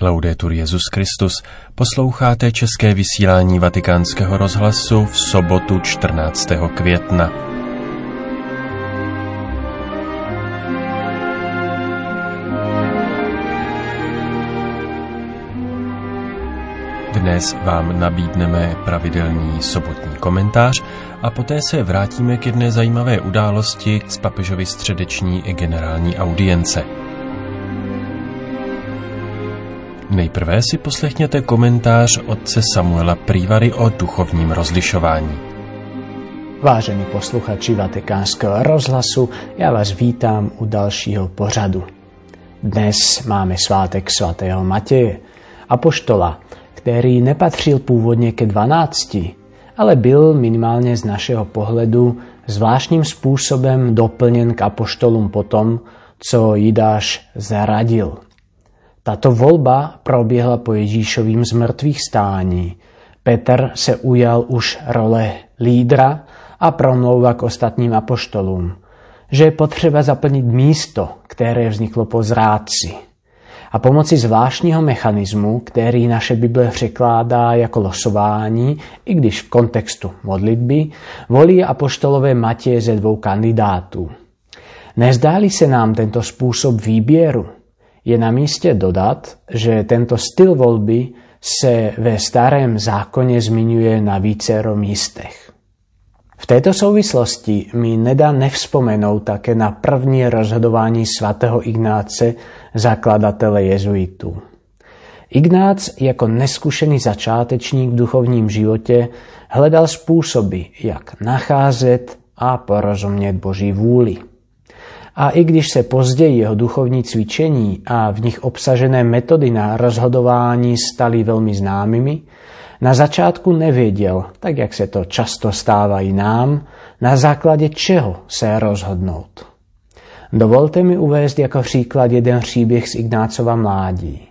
Laudetur Jezus Christus, posloucháte české vysílání Vatikánského rozhlasu v sobotu 14. května. Dnes vám nabídneme pravidelný sobotní komentář a poté se vrátíme k jedné zajímavé události z papežovy středeční generální audience. Nejprve si poslechněte komentář otce Samuela Prívary o duchovním rozlišování. Vážení posluchači Vatikánského rozhlasu, já vás vítám u dalšího pořadu. Dnes máme svátek svatého Matěje, apoštola, který nepatřil původně ke dvanácti, ale byl minimálně z našeho pohledu zvláštním způsobem doplněn k apoštolům potom, co Jidáš zaradil – tato volba proběhla po Ježíšovým zmrtvých stání. Petr se ujal už role lídra a promlouva k ostatním apoštolům, že je potřeba zaplnit místo, které vzniklo po zrádci. A pomocí zvláštního mechanismu, který naše Bible překládá jako losování, i když v kontextu modlitby, volí apoštolové Matěje ze dvou kandidátů. Nezdáli se nám tento způsob výběru, je na místě dodat, že tento styl volby se ve starém zákoně zmiňuje na vícero místech. V této souvislosti mi nedá nevzpomenout také na první rozhodování svatého Ignáce, zakladatele jezuitů. Ignác jako neskušený začátečník v duchovním životě hledal způsoby, jak nacházet a porozumět Boží vůli. A i když se později jeho duchovní cvičení a v nich obsažené metody na rozhodování staly velmi známými, na začátku nevěděl, tak jak se to často stává i nám, na základě čeho se rozhodnout. Dovolte mi uvést jako příklad jeden příběh z Ignácova mládí.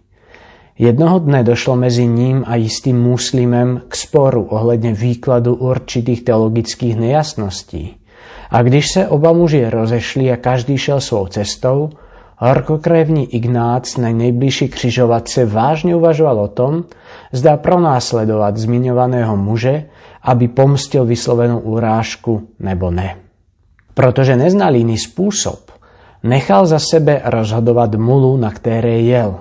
Jednoho dne došlo mezi ním a jistým muslimem k sporu ohledně výkladu určitých teologických nejasností – a když se oba muži rozešli a každý šel svou cestou, horkokrevní Ignác na nejbližší křižovatce vážně uvažoval o tom, zda pronásledovat zmiňovaného muže, aby pomstil vyslovenou urážku nebo ne. Protože neznal jiný způsob, nechal za sebe rozhodovat mulu, na které jel.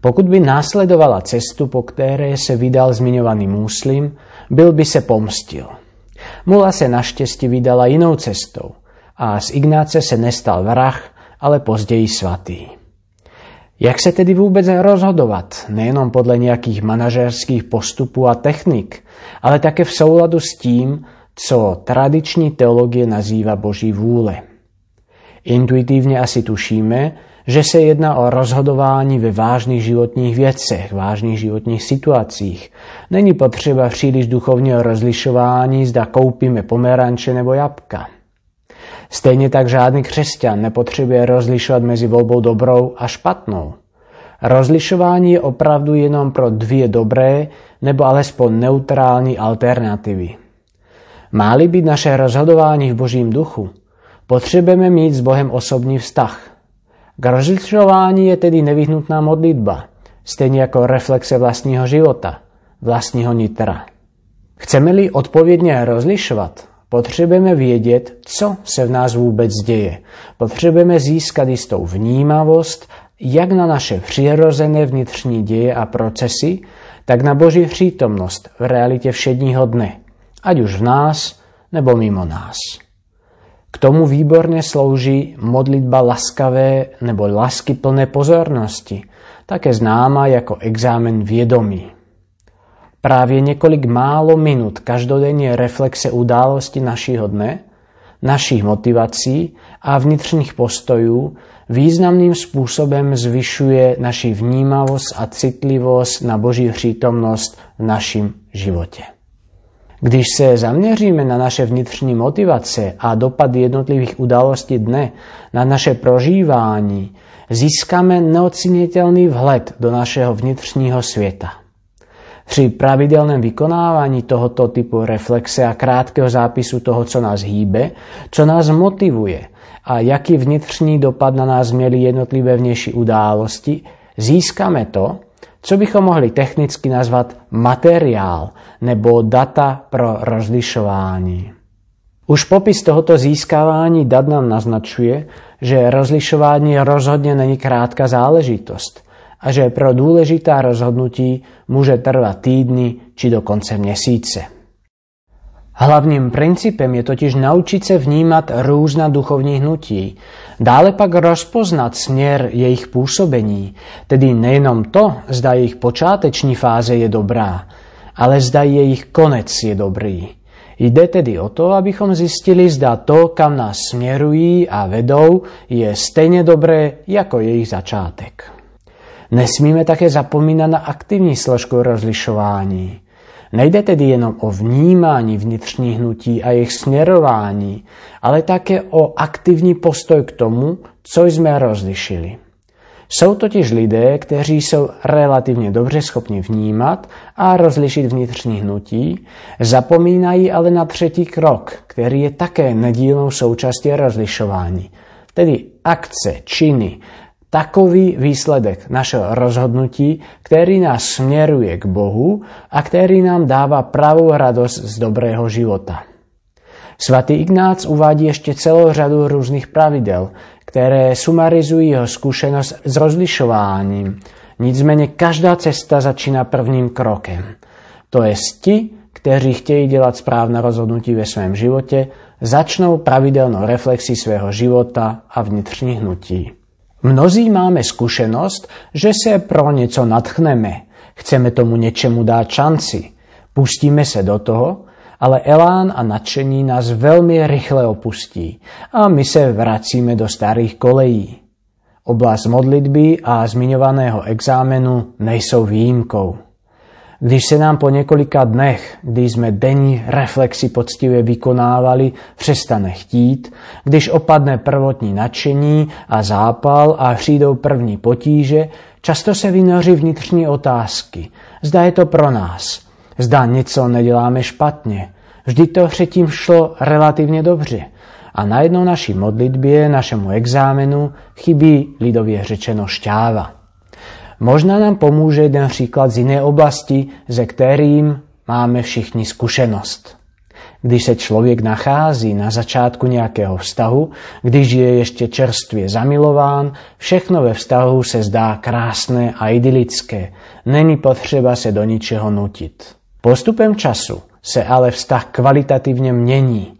Pokud by následovala cestu, po které se vydal zmiňovaný muslim, byl by se pomstil – Mula se naštěstí vydala jinou cestou a z Ignáce se nestal vrah, ale později svatý. Jak se tedy vůbec rozhodovat, nejenom podle nějakých manažerských postupů a technik, ale také v souladu s tím, co tradiční teologie nazývá Boží vůle. Intuitivně asi tušíme, že se jedná o rozhodování ve vážných životních věcech, vážných životních situacích. Není potřeba příliš duchovního rozlišování, zda koupíme pomeranče nebo jabka. Stejně tak žádný křesťan nepotřebuje rozlišovat mezi volbou dobrou a špatnou. Rozlišování je opravdu jenom pro dvě dobré nebo alespoň neutrální alternativy. Máli být naše rozhodování v božím duchu, potřebujeme mít s Bohem osobní vztah – k rozlišování je tedy nevyhnutná modlitba, stejně jako reflexe vlastního života, vlastního nitra. Chceme-li odpovědně rozlišovat, potřebujeme vědět, co se v nás vůbec děje. Potřebujeme získat jistou vnímavost, jak na naše přirozené vnitřní děje a procesy, tak na Boží přítomnost v realitě všedního dne, ať už v nás nebo mimo nás. K tomu výborně slouží modlitba laskavé nebo plné pozornosti, také známá jako exámen vědomí. Právě několik málo minut každodenně reflexe události našího dne, našich motivací a vnitřních postojů významným způsobem zvyšuje naši vnímavost a citlivost na Boží přítomnost v našem životě. Když se zaměříme na naše vnitřní motivace a dopady jednotlivých událostí dne na naše prožívání, získáme neocenitelný vhled do našeho vnitřního světa. Při pravidelném vykonávání tohoto typu reflexe a krátkého zápisu toho, co nás hýbe, co nás motivuje a jaký vnitřní dopad na nás měly jednotlivé vnější události, získáme to, co bychom mohli technicky nazvat materiál nebo data pro rozlišování. Už popis tohoto získávání dat nám naznačuje, že rozlišování rozhodně není krátká záležitost a že pro důležitá rozhodnutí může trvat týdny či dokonce měsíce. Hlavním principem je totiž naučit se vnímat různá duchovní hnutí, dále pak rozpoznat směr jejich působení, tedy nejenom to, zda jejich počáteční fáze je dobrá, ale zda jejich konec je dobrý. Jde tedy o to, abychom zjistili, zda to, kam nás směrují a vedou, je stejně dobré jako jejich začátek. Nesmíme také zapomínat na aktivní složku rozlišování. Nejde tedy jenom o vnímání vnitřních hnutí a jejich směrování, ale také o aktivní postoj k tomu, co jsme rozlišili. Jsou totiž lidé, kteří jsou relativně dobře schopni vnímat a rozlišit vnitřní hnutí, zapomínají ale na třetí krok, který je také nedílnou součástí rozlišování, tedy akce, činy, takový výsledek našeho rozhodnutí, který nás směruje k Bohu a který nám dává pravou radost z dobrého života. Svatý Ignác uvádí ještě celou řadu různých pravidel, které sumarizují jeho zkušenost s rozlišováním. Nicméně každá cesta začíná prvním krokem. To je ti, kteří chtějí dělat správné rozhodnutí ve svém životě, začnou pravidelnou reflexi svého života a vnitřní hnutí. Mnozí máme zkušenost, že se pro něco natchneme, chceme tomu něčemu dát šanci, pustíme se do toho, ale elán a nadšení nás velmi rychle opustí a my se vracíme do starých kolejí. Oblast modlitby a zmiňovaného exámenu nejsou výjimkou. Když se nám po několika dnech, kdy jsme denní reflexy poctivě vykonávali, přestane chtít, když opadne prvotní nadšení a zápal a přijdou první potíže, často se vynoří vnitřní otázky. Zda je to pro nás. Zda něco neděláme špatně. Vždy to předtím šlo relativně dobře. A najednou naší modlitbě, našemu exámenu chybí lidově řečeno šťáva. Možná nám pomůže jeden příklad z jiné oblasti, ze kterým máme všichni zkušenost. Když se člověk nachází na začátku nějakého vztahu, když je ještě čerstvě zamilován, všechno ve vztahu se zdá krásné a idylické. Není potřeba se do ničeho nutit. Postupem času se ale vztah kvalitativně mění.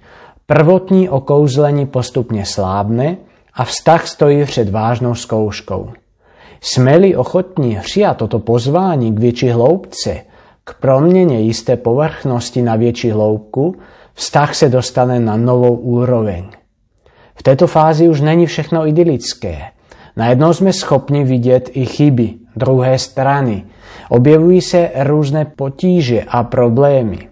Prvotní okouzlení postupně slábne a vztah stojí před vážnou zkouškou. Jsme-li ochotní přijat toto pozvání k větší hloubce, k proměně jisté povrchnosti na větší hloubku, vztah se dostane na novou úroveň. V této fázi už není všechno idylické. Najednou jsme schopni vidět i chyby druhé strany. Objevují se různé potíže a problémy.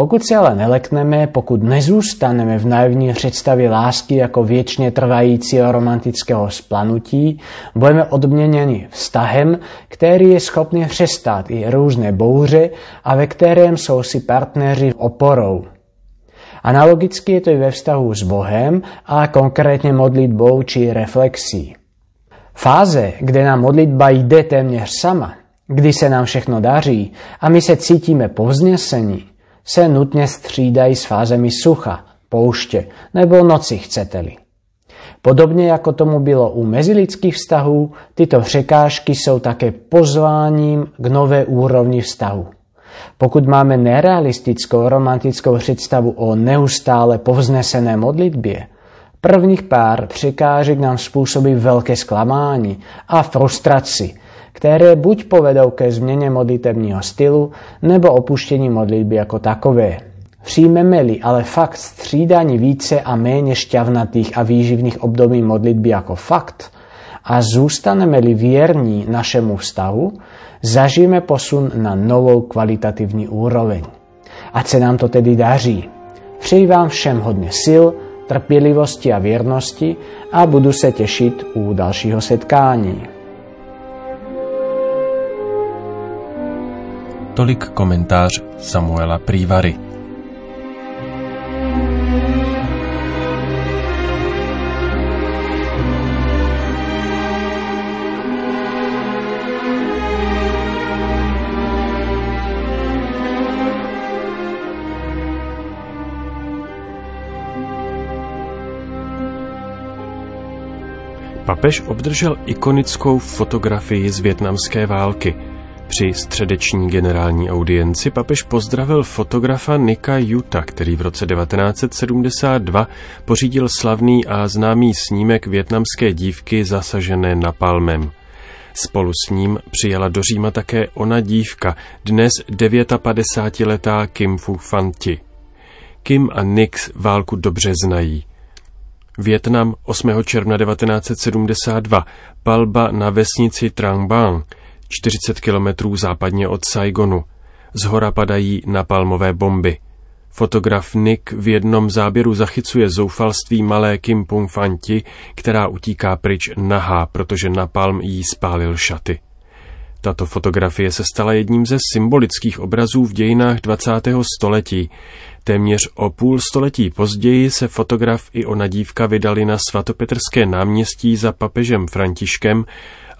Pokud se ale nelekneme, pokud nezůstaneme v naivní představě lásky jako věčně trvajícího romantického splanutí, budeme odměněni vztahem, který je schopný přestát i různé bouře a ve kterém jsou si partneři oporou. Analogicky je to i ve vztahu s Bohem a konkrétně modlitbou či reflexí. Fáze, kde nám modlitba jde téměř sama, kdy se nám všechno daří a my se cítíme povznesení, se nutně střídají s fázemi sucha, pouště nebo noci chcete-li. Podobně jako tomu bylo u mezilidských vztahů, tyto překážky jsou také pozváním k nové úrovni vztahu. Pokud máme nerealistickou romantickou představu o neustále povznesené modlitbě, prvních pár překážek nám způsobí velké zklamání a frustraci, které buď povedou ke změně modlitebního stylu, nebo opuštění modlitby jako takové. Přijmeme-li ale fakt střídání více a méně šťavnatých a výživných období modlitby jako fakt a zůstaneme-li věrní našemu vztahu, zažijeme posun na novou kvalitativní úroveň. Ať se nám to tedy daří. Přeji vám všem hodně sil, trpělivosti a věrnosti a budu se těšit u dalšího setkání. Tolik komentář Samuela Prývary. Papež obdržel ikonickou fotografii z větnamské války – při středeční generální audienci papež pozdravil fotografa Nika Juta, který v roce 1972 pořídil slavný a známý snímek větnamské dívky zasažené napalmem. Spolu s ním přijela do Říma také ona dívka, dnes 59-letá Kim Fu Fanti. Kim a Nix válku dobře znají. Větnam 8. června 1972, palba na vesnici Trang Bang, 40 kilometrů západně od Saigonu. Z hora padají napalmové bomby. Fotograf Nick v jednom záběru zachycuje zoufalství malé Kim Pung Fanti, která utíká pryč nahá, protože napalm jí spálil šaty. Tato fotografie se stala jedním ze symbolických obrazů v dějinách 20. století. Téměř o půl století později se fotograf i ona dívka vydali na svatopetrské náměstí za papežem Františkem,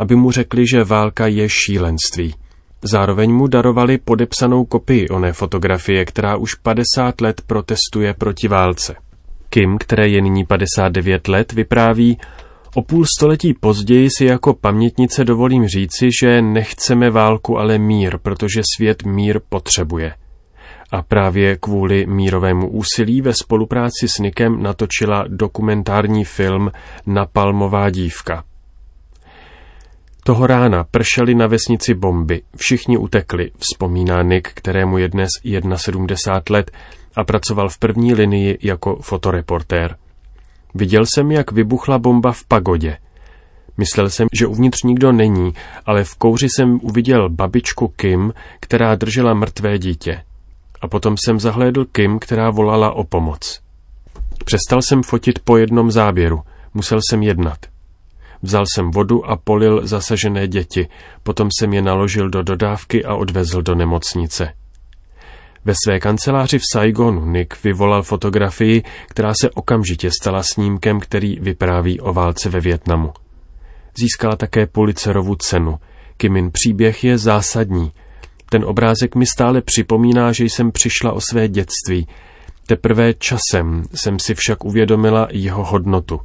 aby mu řekli, že válka je šílenství. Zároveň mu darovali podepsanou kopii oné fotografie, která už 50 let protestuje proti válce. Kim, které je nyní 59 let, vypráví, o půl století později si jako pamětnice dovolím říci, že nechceme válku, ale mír, protože svět mír potřebuje. A právě kvůli mírovému úsilí ve spolupráci s Nikem natočila dokumentární film Napalmová dívka. Toho rána pršely na vesnici bomby, všichni utekli, vzpomíná Nick, kterému je dnes 71 let a pracoval v první linii jako fotoreportér. Viděl jsem, jak vybuchla bomba v pagodě. Myslel jsem, že uvnitř nikdo není, ale v kouři jsem uviděl babičku Kim, která držela mrtvé dítě. A potom jsem zahlédl Kim, která volala o pomoc. Přestal jsem fotit po jednom záběru. Musel jsem jednat. Vzal jsem vodu a polil zasažené děti, potom jsem je naložil do dodávky a odvezl do nemocnice. Ve své kanceláři v Saigonu Nick vyvolal fotografii, která se okamžitě stala snímkem, který vypráví o válce ve Větnamu. Získala také Pulitzerovu cenu. Kimin příběh je zásadní. Ten obrázek mi stále připomíná, že jsem přišla o své dětství. Teprve časem jsem si však uvědomila jeho hodnotu.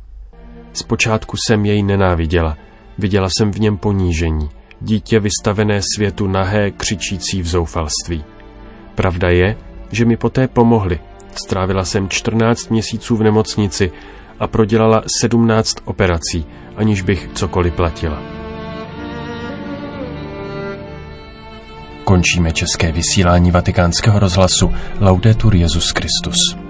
Zpočátku jsem jej nenáviděla. Viděla jsem v něm ponížení. Dítě vystavené světu nahé, křičící v zoufalství. Pravda je, že mi poté pomohli. Strávila jsem 14 měsíců v nemocnici a prodělala 17 operací, aniž bych cokoliv platila. Končíme české vysílání vatikánského rozhlasu Laudetur Jezus Christus.